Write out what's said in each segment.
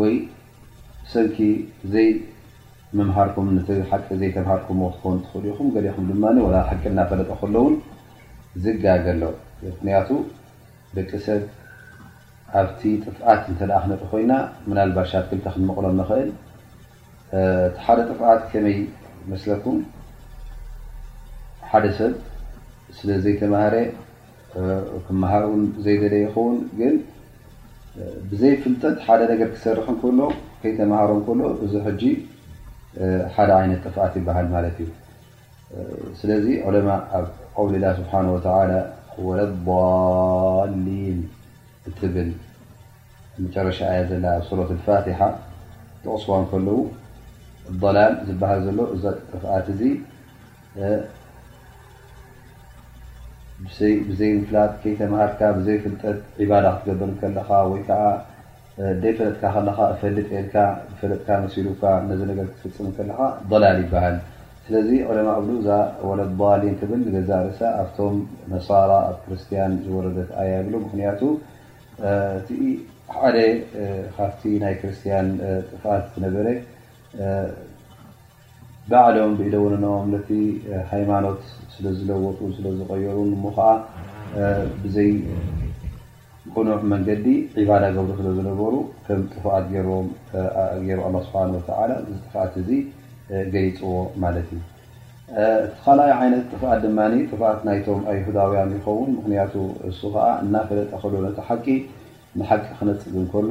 ወይ ብሰንኪ ዘይምምሃርኩም ነቲ ሓቂ ዘይተምሃርኩምዎ ክትኮኑ ትኽእሉ ኢኹም። ገሊኹም ድማ ዋላ ሓቂ እናፈለጠ ከሎ እውን ዝጋገ ኣሎ። ምኽንያቱ ደቂ ሰብ ኣብቲ ጥፍኣት እንተ ክነጥ ኮይና ምናልባሽ ኣብ ክልተ ክንመቕሎ ንኽእል። እቲ ሓደ ጥፍኣት ከመይ መስለኩም ሓደ ሰብ ስለ ዘይተማህረ ክመሃር ውን ዘይደለየ ይኸውን ግን ብዘይ ፍልጠት ሓደ ነገር ክሰርሕ እንከሎ ከይተምሃሮ እንከሎ እዚ ሕጂ ሓደ ዓይነት ጥፍኣት ይበሃል ማለት እዩ ስለዚ ዑለማ ኣብ ቀውሊ ላ ስብሓን ወተላ ወለባሊን እትብል መጨረሻ ኣያ ዘላ ኣብ ሱረት ልፋትሓ ተቕስዋ ከለዉ ላል ዝበሃል ዘሎ እዚ ጥፍኣት እዚ ብዘይ ምፍላጥ ከይተማሃርካ ብዘይ ፍልጠት ዒባዳ ክትገብር እንከለኻ ወይ ከዓ ደይፈለጥካ ከለኻ እፈልጥ የልካ ዝፈለጥካ መሲሉካ ነዚ ነገር ክትፍፅም ከለኻ ላል ይበሃል ስለዚ ዕለማ እብሉ እዛ ወለባሊን ትብል ንገዛእ ርእሳ ኣብቶም ነሳራ ኣብ ክርስትያን ዝወረደት ኣያ ይብሉ ምክንያቱ እቲ ሓደ ካብቲ ናይ ክርስትያን ጥፍኣት ዝነበረ ባዕሎም ብኢደወነኖኦም ነቲ ሃይማኖት ስለ ዝለወጡን ስለ ዝቐየሩን እሞ ኸኣ ብዘይ ቅኑዕ መንገዲ ዒባዳ ይገብሩ ስለ ዝነበሩ ከም ጥፉኣት ገይርዎም ገይሩ ኣላህ ስብሓነሁ ወተዓላ እዚ ጥፍኣት እዚ ገሊጽዎ ማለት እዩ። እቲ ካልኣይ ዓይነት ጥፍኣት ድማ ጥፍኣት ናይቶም ኣይሁዳውያን ይኸውን። ምኽንያቱ እሱ ኸኣ እናፈለጠ ከሎ ነቲ ሓቂ ንሓቂ ክነጽግ እንከሎ፣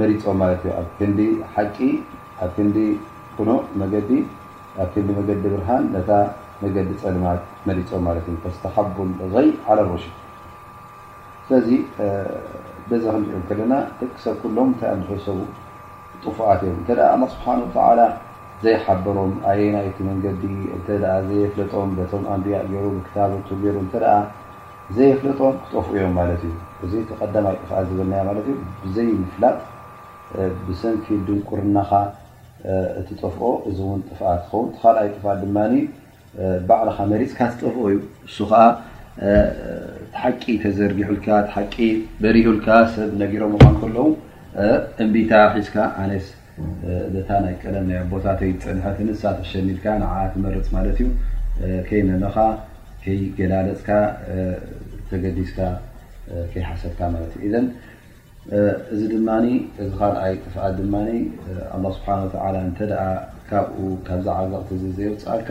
መሪፆም ማለት እዩ ኣብ ክንዲ ሓቂ ኣብ ክንዲ ቅኑዕ መገዲ ኣብ ክንዲ መገዲ ብርሃን ነታ መገዲ ፀልማት መሪፆም ማለት እዩ ፈስተሓቡ ልይ ዓለ ሩሽድ ስለዚ በዚ ክንሪኦ ከለና ደቂ ሰብ ኩሎም እንታይ ዮም ዝሕሰቡ ጥፉኣት እዮም እተ ኣላ ስብሓን ወተላ ዘይሓበሮም ኣየ ናይቲ መንገዲ እተ ዘየፍለጦም በቶም ኣንብያ ገይሩ ብክታበቱ ገይሩ እተ ብዘየፍለጦም ክጠፍኡ እዮም ማለት እዩ እዚ እቲ ቀዳማይ ጥፍኣት ዝበልናዮ ማለት እዩ ብዘይ ምፍላጥ ብሰንኪ ድንቁርናኻ እቲ ጠፍኦ እዚ እውን ጥፍኣት ይኸውን እቲ ካልኣይ ጥፍኣት ድማ ባዕልኻ መሪፅካ ትጠፍኦ እዩ እሱ ከዓ ሓቂ ተዘርጊሑልካ ሓቂ በሪሁልካ ሰብ ነጊሮም ምኳን ከለዉ እምቢታ ሒዝካ ኣነስ ነታ ናይ ቀደም ናይ ኣቦታተይ ዝጸንሐት ንሳ ተሸሚትካ ንዓኣ ትመርጽ ማለት እዩ ከይመመኻ ከይገላለጽካ ተገዲስካ ከይሓሰብካ ማለት እዩ ኢዘን እዚ ድማ እዚ ካልኣይ ጥፍኣት ድማ ኣላ ስብሓን ወተዓላ እንተ ካብኡ ካብዛ ዓዘቕቲ እዚ ዘየውፅኣልካ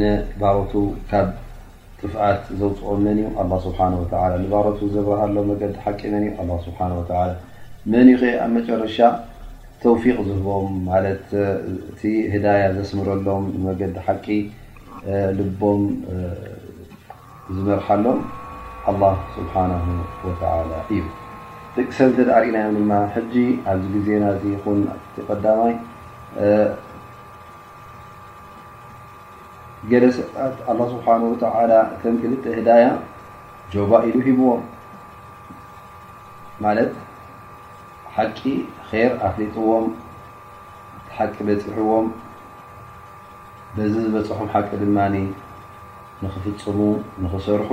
ንባሮቱ ካብ ጥፍኣት ዘውፅኦም መን እዩ? ኣላ ስብሓን ወተዓላ። ንባሮቱ ዘብርሃሎም መገዲ ሓቂ መን እዩ? ኣላ ስብሓን ወተዓላ። መን እዩ ከ ኣብ መጨረሻ ተውፊቅ ዝህቦም ማለት እቲ ህዳያ ዘስምረሎም ንመገዲ ሓቂ ልቦም ዝመርሓሎም ኣላህ ስብሓነሁ ወተዓላ እዩ። ደቂ ሰብ እንተ ርኢናዮም ድማ ሕጂ ኣብዚ ግዜና እዚ ይኹን ኣብቲ ቀዳማይ ገለ ሰባት ኣላህ ስብሓነሁ ወተዓላ ከም ክልተ ህዳያ ጆባእ ኢሉ ሂብዎም ማለት ሓቂ ኼር ኣፍሊጥዎም ሓቂ በፂሕዎም በዚ ዝበፀሖም ሓቂ ድማ ንኽፍፅሙ ንኽሰርሑ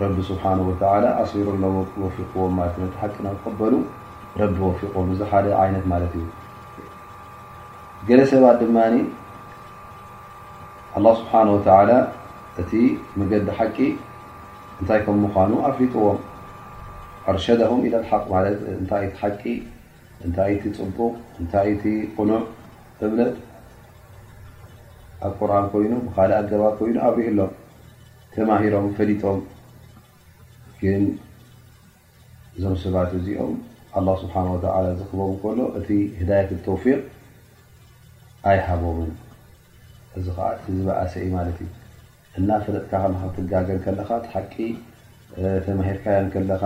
ረቢ ስብሓን ወተዓላ ኣሲሩሎም ወፊቕዎም ማለት እዩ። ነቲ ሓቂ ንኽቕበሉ ረቢ ወፊቕዎም እዚ ሓደ ዓይነት ማለት እዩ። ገለ ሰባት ድማ ኣላህ ስብሓን ወተዓላ እቲ መገዲ ሓቂ እንታይ ከም ምዃኑ ኣፍሊጥዎም ኣርሸደም ኢለ ሓቅ ማለት እንታይ እቲ ሓቂ እንታይ እቲ ፅቡቕ እንታይ እቲ ቕኑዕ እምነት ኣብ ቁርን ኮይኑ ብካልእ ኣገባብ ኮይኑ ኣብሪህሎም ተማሂሮም ፈሊጦም ግን እዞም ሰባት እዚኦም ኣላ ስብሓን ወተላ ዝክቦም ከሎ እቲ ህዳየት ተውፊቅ ኣይሃቦምን እዚ ከዓ እቲ ዝበኣሰ እዩ ማለት እዩ እናፈለጥካ ከለኻ ክትጋገ እንከለኻ እቲ ሓቂ ተማሂርካዮ እንከለኻ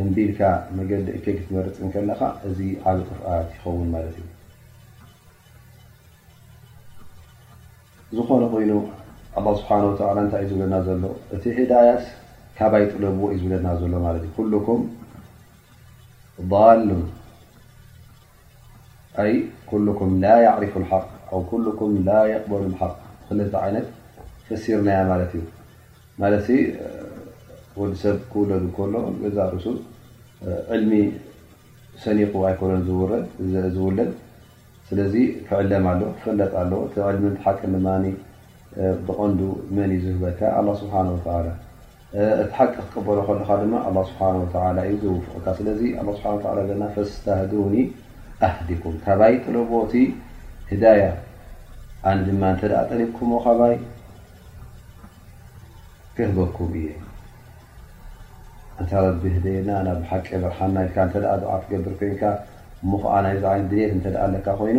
እምቢ ኢልካ መገዲ እከይ ክትመርጽ እንከለኻ እዚ ዓቢ ጥፍኣት ይኸውን ማለት እዩ ዝኾነ ኮይኑ ኣላ ስብሓን ወተላ እንታይ እዩ ዝብለና ዘሎ እቲ ሂዳያት ካባይ ጥለብዎ እዩ ዝብለና ዘሎ ማለት እዩ ኩሉኩም ሉን ኣይ ኩሉኩም ላ ያዕሪፉ ልሓቅ ኣው ኩሉኩም ላ የቅበሉ ልሓቅ ብክልተ ዓይነት ፈሲርናያ ማለት እዩ ማለት ወዲ ሰብ ክውለዱ ከሎ ገዛ ርእሱ ዕልሚ ሰኒቁ ኣይኮነን ዝውረድ ዝውለድ ስለዚ ክዕለም ኣሎ ክፈለጥ ኣሎ እቲ ዕልምን ሓቅን ድማ ብቀንዱ መን እዩ ዝህበካ ኣላ ስብሓን ወተላ እቲ ሓቂ ክትቅበሎ ከለኻ ድማ ኣላህ ስብሓነ ወተዓላ እዩ ዝውፍቕካ። ስለዚ ኣላህ ስብሓነ ወተዓላ ዘና ፈስተህዱኒ ኣህዲኩም ካባይ ጥለብዎ እቲ ህዳያ ኣን ድማ እንተ ጠሊብኩሞ ካባይ ክህበኩም እየ። እንታ ረቢ ህደየና ናብ ሓቂ ምርሓና ኢልካ እንተ ዱዓ ትገብር ኮይንካ እሞ ኸዓ ናይዚ ዓይነት ድልት እንተ ኣለካ ኮይኑ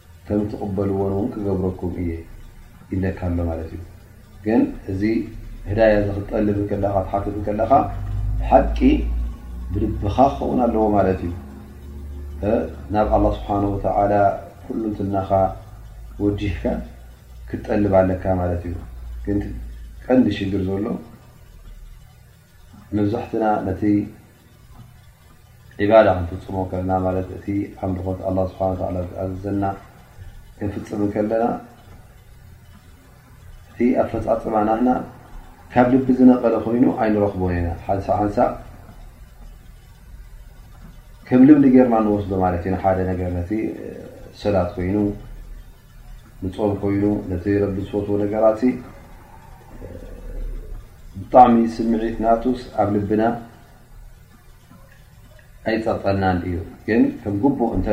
ከም ትቕበልዎን ውን ክገብረኩም እየ ኢለካ ኣሎ ማለት እዩ ግን እዚ ህዳያ እዚ ክትጠልብ ከለኻ ትሓትት ከለኻ ሓቂ ብልብኻ ክኸውን ኣለዎ ማለት እዩ ናብ ኣላ ስብሓን ወተላ ኩሉንትናኻ ወጅህካ ክትጠልብ ኣለካ ማለት እዩ ግን ቀንዲ ሽግር ዘሎ መብዛሕትና ነቲ ዒባዳ ክንፍፅሞ ከለና ማለት እቲ ኣምልኾት ኣላህ ስብሓነ ወተዓላ ዝኣዘዘና ክንፍፅም ከለና እቲ ኣፈፃፅማ ናህና ካብ ልቢ ዝነቐለ ኮይኑ ኣይንረኽቦን ኢና ሓንሳእ ሓንሳእ ከም ልምዲ ጌርና ንወስዶ ማለት እዩ ንሓደ ነገር ነቲ ሰላት ኮይኑ ንጾም ኮይኑ ነቲ ረቢ ዝፈትዎ ነገራት ብጣዕሚ ስምዒት ናቱስ ኣብ ልብና ኣይፀጠናን እዩ ግን ከም ጉቡእ እንተ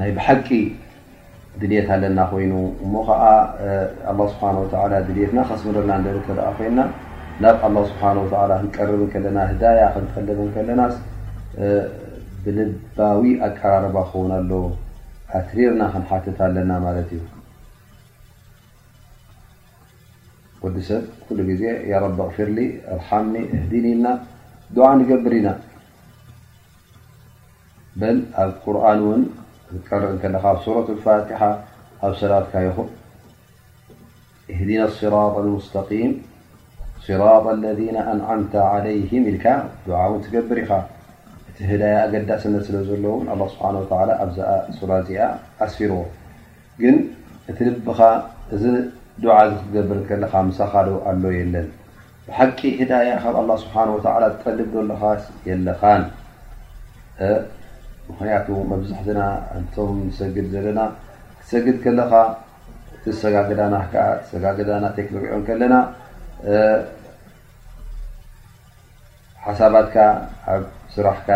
ናይ ብሓቂ ድልት ኣለና ኮይኑ እሞ ከዓ ኣ ስብሓ ድልትና ከስምረልና እ እተ ኮይና ናብ ኣላ ስብሓ ክንቀርብ ከለና ህዳያ ክንጠልብ ከለና ብልባዊ ኣቀራርባ ክኸውን ኣሎ ኣትሪርና ክንሓትት ኣለና ማለት እዩ ወዲ ሰብ ኩሉ ግዜ ያረቢ ኣቕፊርሊ ኣርሓምኒ እህዲኒ ኢልና ድዓ ንገብር ኢና በል ኣብ ቁርን እውን ዝቀርእ ከለካ ኣብ ሱረት ፋትሓ ኣብ ሰላትካ ይኹን እህዲና ስራጣ ልሙስተቂም ስራጣ ለዚነ ኣንዓምተ ዓለይህም ኢልካ ድዓ ውን ትገብር ኢኻ እቲ ህዳያ ኣገዳስነት ስለ ዘለዎ ውን ኣላ ስብሓን ወተላ ኣብዛኣ ሱራ እዚኣ ኣስፊርዎ ግን እቲ ልብኻ እዚ ድዓ እዚ ክትገብር ከለኻ ምሳኻ ዶ ኣሎ የለን ብሓቂ ህዳያ ካብ ኣላ ስብሓን ወተላ ትጠልብ ዶ ኣለኻስ የለኻን ምክንያቱ መብዛሕትና እቶም ንሰግድ ዘለና ክትሰግድ ከለኻ እቲ ዝሰጋገዳና ዓ ዝሰጋገዳና ቴክ ንሪኦ ከለና ሓሳባትካ ኣብ ስራሕካ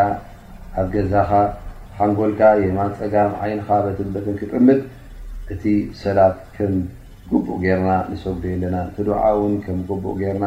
ኣብ ገዛኻ ሓንጎልካ የማን ፀጋም ዓይንኻ በትን በትን ክጥምት እቲ ሰላት ከም ጉቡእ ገርና ንሰጉዶ ኣለና እቲ ድዓ ውን ከም ጉቡእ ገርና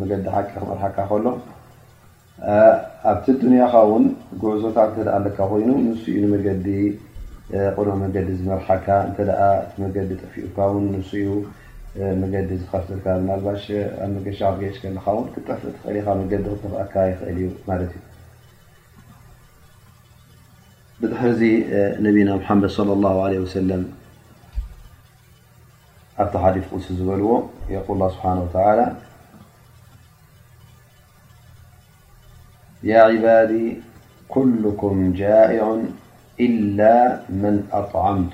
መገዲ ሓቂ ክመርሓካ ከሎ ኣብቲ ዱንያኻ ውን ጉዕዞታት እንተ ኣለካ ኮይኑ ንሱ ዩ ንመገዲ ቕኑዕ መገዲ ዝመርሓካ እንተ እቲ መገዲ ጠፊኡካ ውን ንሱ ዩ መገዲ ዝኸፍተልካ ምናልባሽ ኣብ መገሻ ክትገይሽ ከለካ ውን ክጠፍእ ትኽእል ኢኻ መገዲ ክጠፍኣካ ይኽእል እዩ ማለት እዩ ብድሕርዚ ነቢና ሙሓመድ ለ ላ ለ ወሰለም حيث يقول الله سبحانه وتعالى يا عبادي كلكم جائع إلمأعميا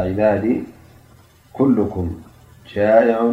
عبادي كلكم جائع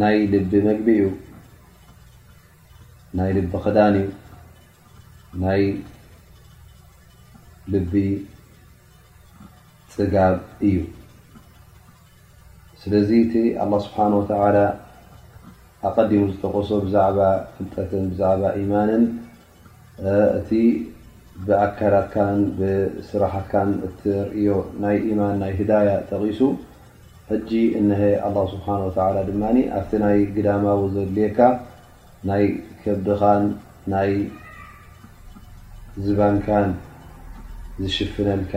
ናይ ልቢ መግቢ እዩ ናይ ልቢ ክዳን እዩ ናይ ልቢ ፅጋብ እዩ ስለዚ እቲ ኣላ ስብሓን ወተላ ኣቀዲሙ ዝጠቀሶ ብዛዕባ ፍልጠትን ብዛዕባ ኢማንን እቲ ብኣካያዳትካን ብስራሓትካን እትርእዮ ናይ ኢማን ናይ ህዳያ ጠቒሱ ሕጂ እነሀ ኣላ ስብሓን ወተላ ድማ ኣብቲ ናይ ግዳማዊ ዘድልየካ ናይ ከብድኻን ናይ ዝባንካን ዝሽፍነልካ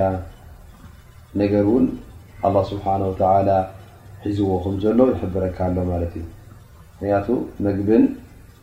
ነገር እውን ኣላ ስብሓን ወተላ ሒዝዎ ከም ዘሎ ይሕብረካ ኣሎ ማለት እዩ ምክንያቱ መግብን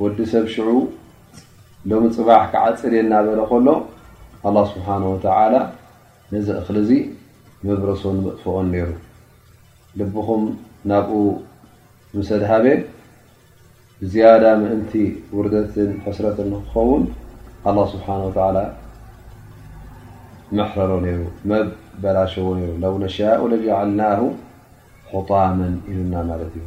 ወዲ ሰብ ሽዑ ሎሚ ፅባሕ ክዓፅድ እየ እናበለ ከሎ ኣላ ስብሓን ወተዓላ ነዚ እኽሊ እዙ መብረሶን መጥፍኦን ነይሩ ልብኹም ናብኡ ምሰድሃበ ብዝያዳ ምእንቲ ውርደትን ሕስረትን ንክኸውን ኣላ ስብሓን ወተዓላ መሕረሮ ነይሩ መበላሸዎ ነይሩ ለው ነሻኡ ለጃዓልናሁ ሑጣመን ኢሉና ማለት እዩ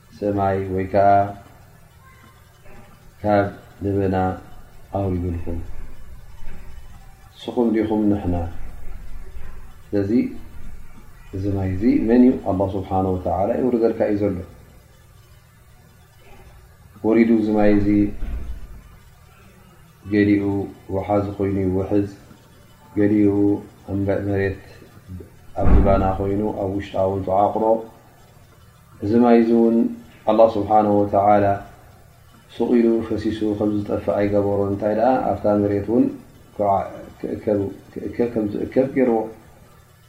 ሰማይ ወይ ከኣ ካብ ደበና ኣውሪዱልኩም ንስኹም ዲኹም ንሕና ስለዚ እዚ ማይ እዚ መን እዩ ኣላ ስብሓን ወተላ ይውርደልካ እዩ ዘሎ ወሪዱ እዚ ማይ እዚ ገሊኡ ውሓዚ ኮይኑ ይውሕዝ ገሊኡ መሬት ኣብ ዝባና ኮይኑ ኣብ ውሽጣ ውን ተዓቕሮ እዚ ማይ እዚ እውን ኣላህ ስብሓነሁ ወተዓላ ሱቕ ኢሉ ፈሲሱ ከም ዝጠፍእ ኣይገበሮን። እንታይ ደኣ ኣብታ መሬት እውን ክእከብ ከም ዝእከብ ገይርዎ።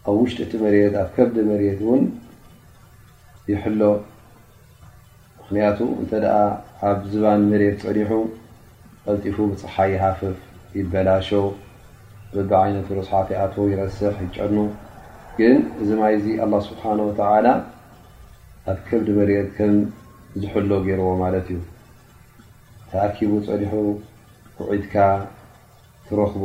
ኣብ ውሽጢ እቲ መሬት ኣብ ከብዲ መሬት እውን ይሕሎ። ምኽንያቱ እንተደኣ ኣብ ዝባን መሬት ፀኒሑ ቀልጢፉ ብጸሓይ ይሃፍፍ፣ ይበላሾ፣ በብዓይነቱ ርስሓት ይኣትዎ፣ ይረስሕ፣ ይጨኑ። ግን እዚ ማይ እዚ ኣላህ ስብሓነ ወተዓላ ኣብ ከብዲ መሬት ከም ዝሕሎ ገይርዎ ማለት እዩ። ተኣኪቡ ጸኒሑ ኩዒትካ ትረኽቦ።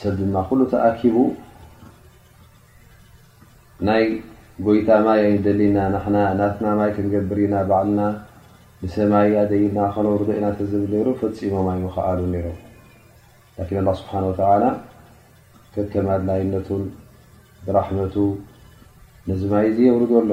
ሰብ ድማ ኩሉ ተኣኪቡ ናይ ጎይታ ማይ ኣይደሊና ንሕና ናትና ማይ ክንገብር ኢና ባዕልና ብሰማይ ኣደይብና ከነውርዶ ኢና ተዝብል ነይሩ ፈፂሞም ኣይምኸኣሉ ነይሮም ላኪን ኣላ ስብሓን ወተላ ከከም ኣድላይነቱን ብራሕመቱ ነዚ ማይ እዚ የውርዶ ኣሎ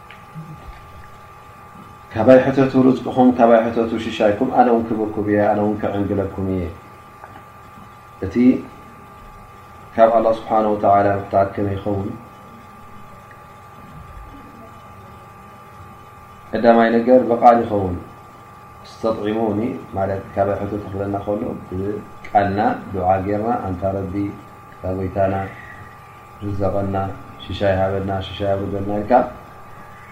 ካባይ ሕተቱ ርዝቅኹም ካባይ ሕተቱ ሽሻይኩም ኣነ ውን ክብኩም እየ ኣነ ውን ክዕንግለኩም እየ እቲ ካብ ኣላ ስብሓን ወተላ ምሕታት ከመይ ይኸውን ቀዳማይ ነገር ብቃል ይኸውን ስተጥዒሙኒ ማለት ካባይ ሕቶ ተክብለና ከሎ ቃልና ድዓ ገርና ኣንታ ረቢ ታ ጎይታና ርዘቐና ሽሻይ ሃበና ሽሻይ ኣውርደልና ኢልካ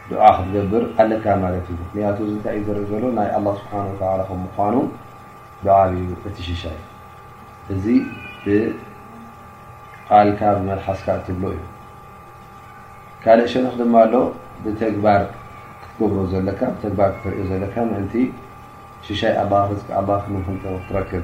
ዱዓ ክትገብር ኣለካ ማለት እዩ ምክንያቱ እዚ እንታይ እዩ ዘርኢ ዘሎ ናይ ኣላ ስብሓን ወተላ ከም ምኳኑ ብዓብ እዩ እቲ ሽሻይ እዚ ብቃልካ ብመልሓስካ እትብሎ እዩ ካልእ ሸነክ ድማ ኣሎ ብተግባር ክትገብሮ ዘለካ ብተግባር ክትሪኦ ዘለካ ምእንቲ ሽሻይ ኣላ ርዝቂ ኣላ ንክንተ ክትረክብ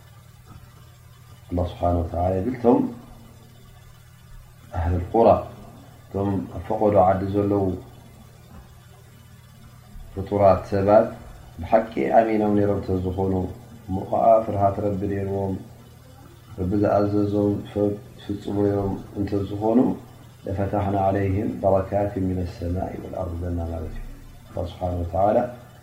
ኣላ ስብሓን ወተላ ይብል እቶም ኣህሊ ቁራ እቶም ኣብ ፈቐዶ ዓዲ ዘለዉ ፍጡራት ሰባት ብሓቂ ኣሚኖም ነሮም ተዝኾኑ እሞ ከዓ ፍርሃት ረቢ ነይርዎም ረቢ ዝኣዘዞም ፍፅሙ ነሮም እንተዝኾኑ ለፈታሕና ዓለይህም በረካት ምነሰማ ወልኣርዘና ማለት እዩ ስብሓን ወተላ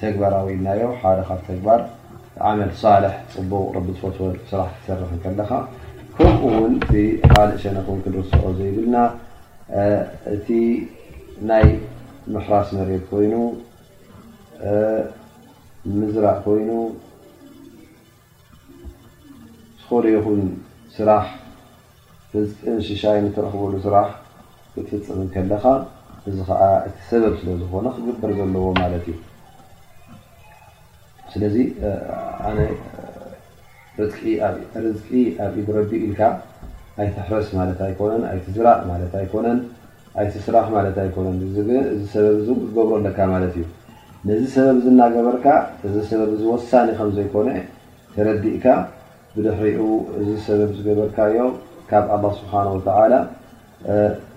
ተግባራዊ ኢልናዮ ሓደ ካብ ተግባር ዓመል ሳልሕ ፅቡቕ ረቢ ዝፈትወ ስራሕ ክትሰርሕ እንከለኻ ከምኡ ውን ብኻልእ ሸነኽ ውን ክንርስዖ ዘይብልና እቲ ናይ ምሕራስ መሬት ኮይኑ ምዝራእ ኮይኑ ዝኸዶ ይኹን ስራሕ ፍልጥን ሽሻይን እትረኽበሉ ስራሕ ክትፍፅም እንከለኻ እዚ ከዓ እቲ ሰበብ ስለዝኾነ ክግበር ዘለዎ ማለት እዩ። ስለዚ ኣነ ርዝቂ ኣብ ኢድ ረቢ ኢልካ ኣይትሕረስ ማለት ኣይኮነን፣ ኣይትዝራእ ማለት ኣይኮነን። ኣይትስራሕ ማለት ኣይኮነን እዚ ግን እዚ ሰበብ እዚ እውን ክትገብሮ ኣለካ ማለት እዩ ነዚ ሰበብ እዚ እናገበርካ እዚ ሰበብ እዚ ወሳኒ ከም ዘይኮነ ተረዲእካ ብድሕሪኡ እዚ ሰበብ ዝገበርካዮ ካብ ኣላ ስብሓን ወተዓላ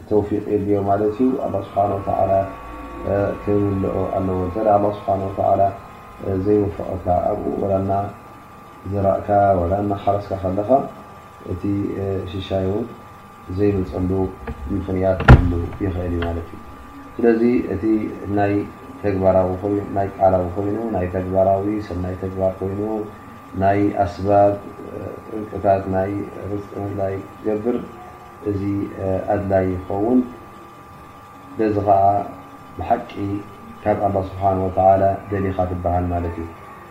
ተውፊቅ የድልዮ ማለት እዩ ኣላ ስብሓን ወተዓላ ክምልኦ ኣለዎ እንተ ኣላ ስብሓን ወተዓላ ዘይወፈቀካ ኣብኡ ወላ እና ዘራእካ ወላ እናሓረስካ ከለካ እቲ ሽሻይ እውን ዘይመፀሉ ምኽንያት ክህሉ ይኽእል እዩ ማለት እዩ። ስለዚ እቲ ናይ ተግባራዊ ኮይኑ ናይ ቃላዊ ኮይኑ ናይ ተግባራዊ ሰናይ ተግባር ኮይኑ ናይ ኣስባብ ጠንቅታት ናይ ርዝቂ ምድላይ ክገብር እዚ ኣድላይ ይኸውን። በዚ ከዓ ብሓቂ ካብ ኣላህ ስብሓነሁ ወተዓላ ደሊኻ ትበሃል ማለት እዩ።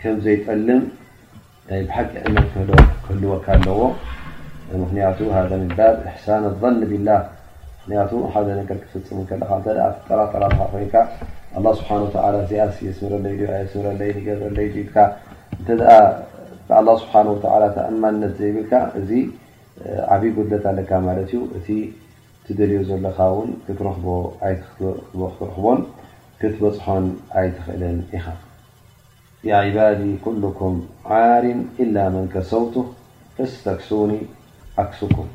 ከም ዘይጠልም ናይ ብሓቂ እምነት ክህልወካ ኣለዎ ምክንያቱ ሀዛ ምን ባብ እሕሳን ኣልظን ቢላህ ምክንያቱ ሓደ ነገር ክትፍፅም ከለካ እንተ ትጠራጠር ኣለካ ኮይንካ ኣላህ ስብሓን ወተዓላ እዚኣስ የስምረለይ ድዩ ኣየስምረለይን ይገብረለይ ድዩ ኢልካ እንተ ብኣላህ ስብሓን ወተዓላ ተኣማንነት ዘይብልካ እዚ ዓብዪ ጉድለት ኣለካ ማለት እዩ እቲ ትደልዮ ዘለካ እውን ክትረክቦ ኣይክትረክቦን ክትበፅሖን ኣይትኽእልን ኢኻ ያዕባዲ ኩሉኩም ዓሪን ኢላ መን ከሰውቱ ፈስተክሱኒ ኣክሱኩም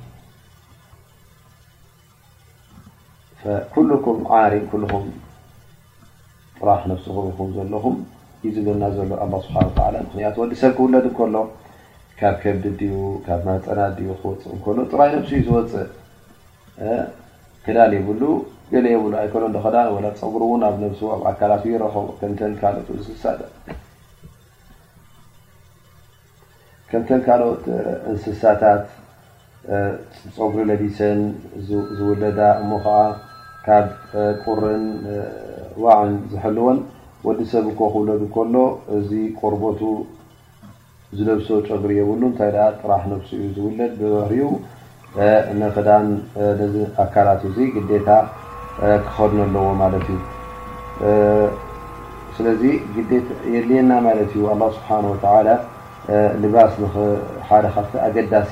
ኩሉኩም ዓሪን ኩሉኩም ጥራሕ ነብስኹም ኢኹም ዘለኹም እዩ ዝብለና ዘሎ ኣላ ስብሓን ወተዓላ ምክንያቱ ወዲ ሰብ ክውለድ እንከሎ ካብ ከብዲ ድዩ ካብ ማህፀና ድዩ ክወፅእ እንከሎ ጥራይ ነብሱ እዩ ዝወፅእ ክዳን የብሉ ገለ የብሉ ኣይኮነን ዶ ክዳን ወላ ፀጉሪ እውን ኣብ ነብሱ ኣብ ኣካላቱ ይረኾ ከምተን ካልኦት እንስሳ ከምተን ካልኦት እንስሳታት ፀጉሪ ለቢሰን ዝውለዳ እሞ ከዓ ካብ ቁርን ዋዕን ዝሕልወን ወዲ ሰብ እኮ ክውለዱ ከሎ እዚ ቆርቦቱ ዝለብሶ ጨጉሪ የብሉን እንታይ ደኣ ጥራሕ ነብሱ እዩ ዝውለድ ብባህሪኡ ንክዳን ነዚ ኣካላቱ እዚ ግዴታ ክኸድኖ ኣለዎ ማለት እዩ ስለዚ ግዴታ የድልየና ማለት እዩ ኣላህ ስብሓን ወተዓላ ልባስ ንሓደ ካብቲ ኣገዳሲ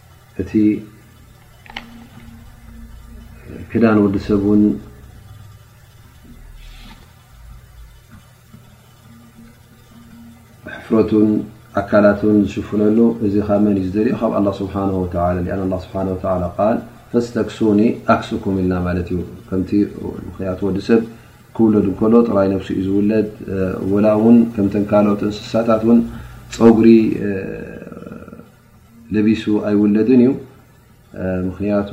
እቲ ክዳን ወዲ ሰብ ውን ሕፍረቱን ኣካላትን ዝሽፍነሉ እዚ ካብ መን እዩ ዝደልኦ ካብ ኣላ ስብሓ ስብሓ ቃል ፈስተክሱኒ ኣክስኩም ኢልና ማለት እዩ ከምቲ ምክንያቱ ወዲ ሰብ ክውለድ እንከሎ ጥራይ ነብሲ እዩ ዝውለድ ወላ እውን ከምተንካልኦት እንስሳታት ውን ፀጉሪ ለቢሱ ኣይውለድን እዩ ምክንያቱ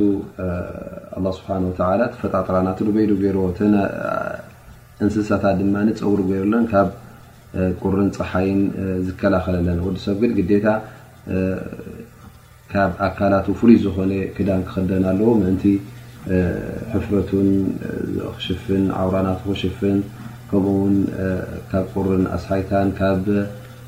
ኣላ ስብሓን ወተላ ተፈጣጥራና ትርበይዱ ገይርዎ ተ እንስሳታት ድማ ፀውሩ ገይሩለን ካብ ቁርን ፀሓይን ዝከላኸለለን ወዲ ሰብ ግን ግዴታ ካብ ኣካላቱ ፍሉይ ዝኾነ ክዳን ክክደን ኣለዎ ምእንቲ ሕፍረቱን ክሽፍን ዓውራናቱ ክሽፍን ከምኡውን ካብ ቁርን ኣስሓይታን ካብ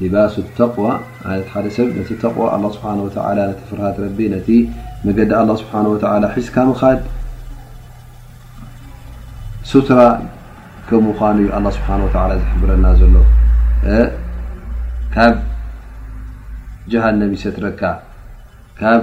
ሊባሱ ተቅዋ ማለት ሓደ ሰብ ነቲ ተቅዋ ኣላህ ስብሓነሁ ወተዓላ ነቲ ፍርሃት ረቢ ነቲ መገዲ ኣላህ ስብሓነሁ ወተዓላ ሒዝካ ምኻድ ሱትራ ከም ምዃኑ እዩ ኣላህ ስብሓነሁ ወተዓላ ዝሕብረና ዘሎ ካብ ጀሃነም ይሰትረካ ካብ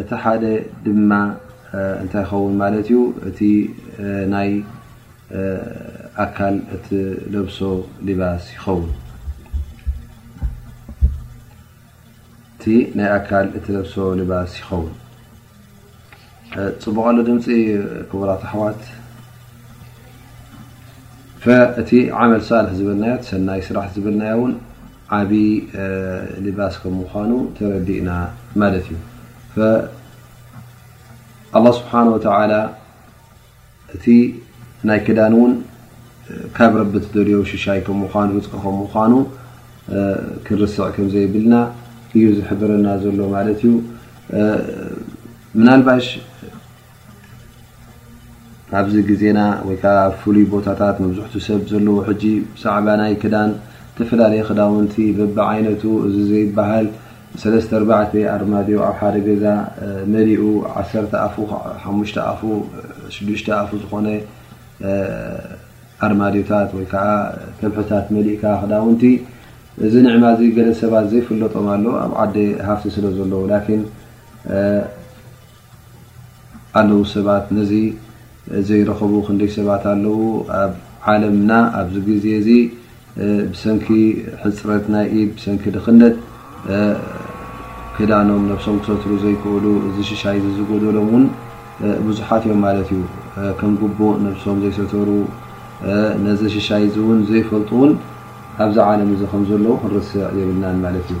እቲ ሓደ ድማ እንታይ ይኸውን ማለት እዩ እቲ ናይ ኣካል እትለብሶ ሊባስ ይኸውን እቲ ናይ ኣካል እትለብሶ ልባስ ይኸውን ፅቡቀሉ ድምፂ ክቡራት ኣሕዋት እቲ ዓመል ሳልሕ ዝበልናዮ ሰናይ ስራሕ ዝበልናዮ እውን ዓቢ ሊባስ ከም ምዃኑ ተረዲእና ማለት እዩ። ኣላህ ስብሓን ወተዓላ እቲ ናይ ክዳን እውን ካብ ረቢ ትደልዮ ሽሻይ ከም ምኳኑ ርፅቂ ከም ምኳኑ ክንርስዕ ከም ዘይብልና እዩ ዝሕብረና ዘሎ ማለት እዩ ምናልባሽ ኣብዚ ግዜና ወይ ከዓ ኣብ ፍሉይ ቦታታት መብዝሕቱ ሰብ ዘለዎ ሕጂ ብዛዕባ ናይ ክዳን ዝተፈላለዩ ክዳውንቲ በቢዓይነቱ እዚ ዘይባሃል ሰለስተ ኣርባዕተ ኣርማድዮ ኣብ ሓደ ገዛ መሊኡ ዓሰርተ ኣፉ ክዓ ሓሙሽተ ኣፉ ሽዱሽተ ኣፉ ዝኾነ ኣርማድዮታት ወይ ከዓ ከብሕታት መሊእካ ክዳውንቲ እዚ ንዕማ እዚ ገለ ሰባት ዘይፍለጦም ኣሎ ኣብ ዓዲ ሃፍቲ ስለ ዘለዎ ላኪን ኣለዉ ሰባት ነዚ ዘይረኸቡ ክንደይ ሰባት ኣለዉ ኣብ ዓለምና ኣብዚ ግዜ እዚ ብሰንኪ ሕፅረት ናይ ኢድ ብሰንኪ ድኽነት ክዳኖም ነብሶም ክሰትሩ ዘይክእሉ እዚ ሽሻይ እዚ ዝጎደሎም እውን ብዙሓት እዮም ማለት እዩ ከም ግቡእ ነብሶም ዘይሰተሩ ነዚ ሽሻይ እዚ እውን ዘይፈልጡ እውን ኣብዚ ዓለም እዚ ከም ዘለዉ ክንርስዕ የብልናን ማለት እዩ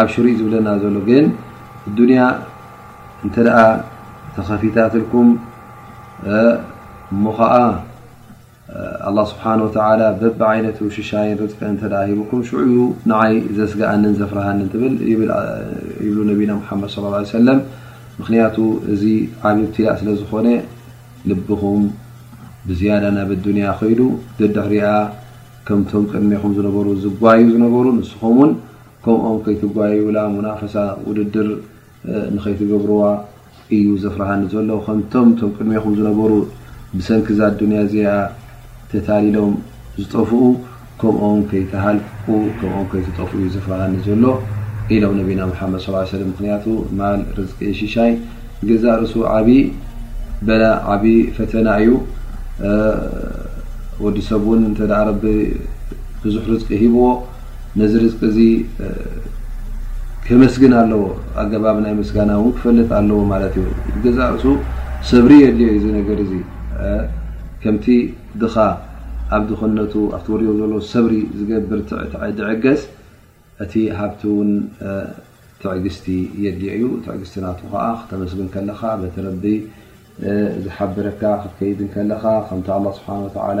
ኣብሽሩ እዩ ዝብለና ዘሎ ግን እዱንያ እንተ ተኸፊታትልኩም እሞ ኸዓ ኣላ ስብሓን ወተላ በብ ዓይነት ሽሻይን ርፅቀ እተ ሂቡኩም ሽዑ ዩ ንዓይ ዘስጋኣንን ዘፍርሃንን ትብል ይብሉ ነቢና ሓመድ ስ ሰለም ምክንያቱ እዚ ዓብ ብትላእ ስለ ዝኾነ ልብኹም ብዝያዳ ናብ ኣዱንያ ከይዱ ደድሕሪኣ ከምቶም ቅድሜኹም ዝነበሩ ዝጓዩ ዝነበሩ ንስኹም ውን ከምኦም ከይትጓየዩላ ሙናፈሳ ውድድር ንኸይትገብርዋ እዩ ዘፍርሃኒ ዘሎ ከምቶም ቶም ቅድሜኹም ዝነበሩ ብሰንኪ እዛ ኣዱንያ እዚኣ ተታሊሎም ዝጠፍኡ ከምኦም ከይትሃልቁ ከምኦም ከይትጠፍኡ እዩ ዘፍርሃኒ ዘሎ ኢሎም ነቢና ሙሓመድ ስ ሰለም ምክንያቱ ማል ርዝቂ ሽሻይ ንገዛእ ርእሱ ዓብዪ በላ ዓብዪ ፈተና እዩ ወዲ ሰብ እውን እንተ ረቢ ብዙሕ ርዝቂ ሂብዎ ነዚ ርዝቂ እዚ ከመስግን ኣለዎ ኣገባብ ናይ ምስጋና እውን ክፈልጥ ኣለዎ ማለት እዩ ገዛእ ርእሱ ሰብሪ የድልዮ እዚ ነገር እዚ ከምቲ ድኻ ኣብ ድኽነቱ ኣብቲ ወሪዮ ዘሎ ሰብሪ ዝገብር ትዕግስ እቲ ሃብቲ እውን ትዕግስቲ የድልዮ እዩ ትዕግስቲ ናቱ ከዓ ክተመስግን ከለኻ በቲ ረቢ ዝሓበረካ ክትከይድ ከለኻ ከምቲ ኣላ ስብሓን ወተዓላ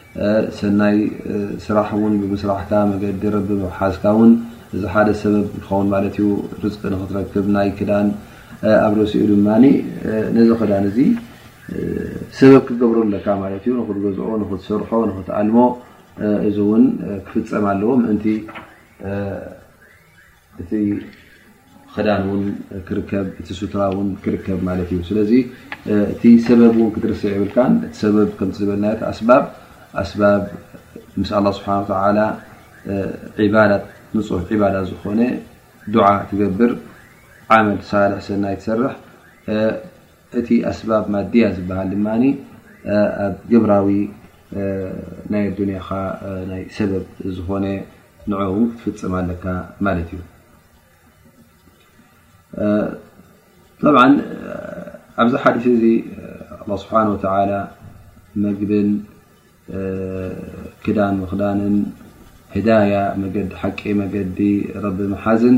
ሰናይ ስራሕ እውን ብምስራሕካ መገዲ ረቢ ብምሓዝካ እውን እዚ ሓደ ሰበብ ይኸውን ማለት እዩ ርዝቂ ንክትረክብ ናይ ክዳን ኣብ ርእሲኡ ድማ ነዚ ክዳን እዚ ሰበብ ክገብሮ ኣለካ ማለት እዩ ንክትገዝኦ ንክትሰርሖ ንክትኣልሞ እዚ እውን ክፍፀም ኣለዎ ምእንቲ እቲ ኽዳን ውን ክርከብ እቲ ሱትራ ውን ክርከብ ማለት እዩ ስለዚ እቲ ሰበብ ውን ክትርስዕ ይብልካ እቲ ሰበብ ከምቲ ዝበልናዮ ኣስባብ ኣስባብ ምስ ኣላ ስብሓን ተላ ባዳ ንፁህ ዕባዳ ዝኾነ ዱዓ ትገብር ዓመል ሳልሕ ሰናይ ትሰርሕ እቲ ኣስባብ ማድያ ዝበሃል ድማ ኣብ ግብራዊ ናይ ኣዱንያኻ ናይ ሰበብ ዝኾነ ንዕኡ ክትፍፅም ኣለካ ማለት እዩ ጠብዓ ኣብዚ ሓዲስ እዚ ኣላ ስብሓን ወተላ መግብን ክዳን ምክዳንን ህዳያ መገዲ ሓቂ መገዲ ረቢ ምሓዝን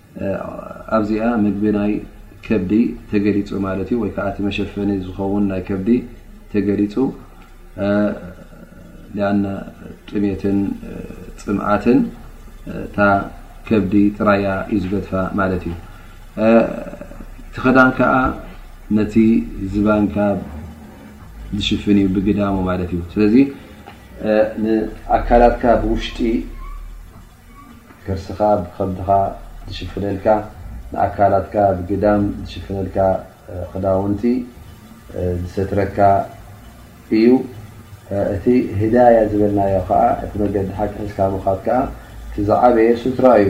ኣብዚኣ ምግቢ ናይ ከብዲ ተገሊፁ ማለት እዩ ወይ ከዓ እቲ መሸፈኒ ዝኸውን ናይ ከብዲ ተገሊፁ ሊኣና ጥሜትን ፅምኣትን እታ ከብዲ ጥራያ እዩ ዝገድፋ ማለት እዩ እቲ ከዳን ከዓ ነቲ ዝባንካ ዝሽፍን እዩ ብግዳሙ ማለት እዩ ስለዚ ንኣካላትካ ብውሽጢ ከርስኻ ብኸብድኻ ዝሽፍነልካ፣ ንኣካላትካ ብግዳም ዝሽፍነልካ ክዳውንቲ ዝሰትረካ እዩ። እቲ ህዳያ ዝበልናዮ ከኣ እቲ መገዲ ሓቂ ሒዝካ ምኻድ ከኣ እቲ ዝዓበየ ሱትራ እዩ።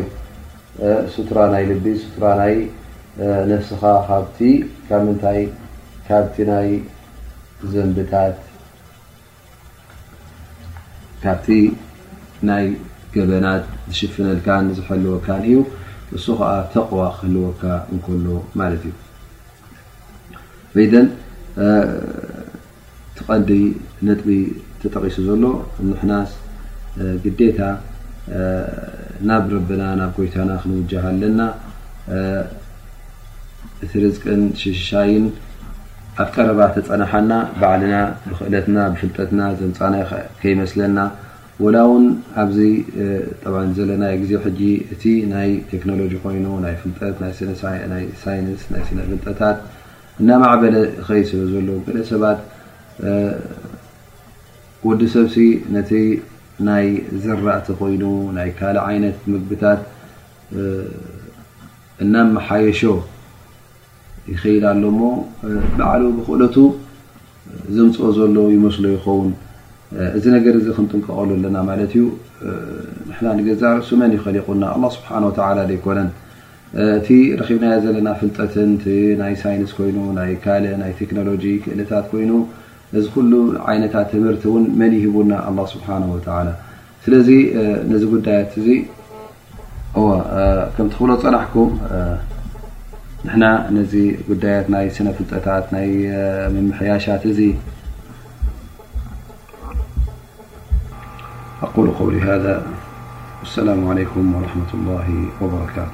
ሱትራ ናይ ልቢ፣ ሱትራ ናይ ነፍስኻ ካብቲ ካብ ምንታይ ካብቲ ናይ ዘንብታት። ካብቲ ናይ ገበናት ዝሽፍነልካን ዝሐልወካን እዩ እሱ ከዓ ተቕዋ ክህልወካ እንከሎ ማለት እዩ በይደን ትቐንዲ ነጥቢ ተጠቒሱ ዘሎ ንሕናስ ግዴታ ናብ ረብና ናብ ጎይታና ክንውጃሃ ኣለና እቲ ርዝቅን ሽሽሻይን ኣብ ቀረባ ተጸናሓና ባዕልና ብክእለትና ብፍልጠትና ዘምጻናዮ ከይመስለና ወላ ውን ኣብዚ ጠባን ዘለናዮ ግዜ ሕጂ እቲ ናይ ቴክኖሎጂ ኮይኑ ናይ ፍልጠት ናይ ናይ ሳይንስ ናይ ስነ ፍልጠታት እናማዕበለ ይኸይድ ስለ ዘሎ ገለ ሰባት ወዲ ሰብሲ ነቲ ናይ ዘራእቲ ኮይኑ ናይ ካልእ ዓይነት ምግብታት እናመሓየሾ ይኸይድ ኣሎ እሞ ባዕሉ ብክእለቱ ዘምፅኦ ዘሎ ይመስሎ ይኸውን እዚ ነገር እዚ ክንጥንቀቐሉ ኣለና ማለት እዩ ንሕና ንገዛእ ርእሱ መን ይኸሊቑና ኣላ ስብሓን ወተላ ዘይኮነን እቲ ረኺብናዮ ዘለና ፍልጠትን ቲ ናይ ሳይንስ ኮይኑ ናይ ካልእ ናይ ቴክኖሎጂ ክእለታት ኮይኑ እዚ ኩሉ ዓይነታት ትምህርቲ እውን መን ይህቡና ኣላ ስብሓን ወተላ ስለዚ ነዚ ጉዳያት እዚ እወ ከምቲ ክብሎ ዝፀናሕኩ ንሕና ነዚ ጉዳያት ናይ ስነ ፍልጠታት ናይ ምምሕያሻት እዚ ኣቁሉ ቀውሊ ሃዛ ወሰላሙ ዓለይኩም ወረሕመቱላሂ ወበረካቱ።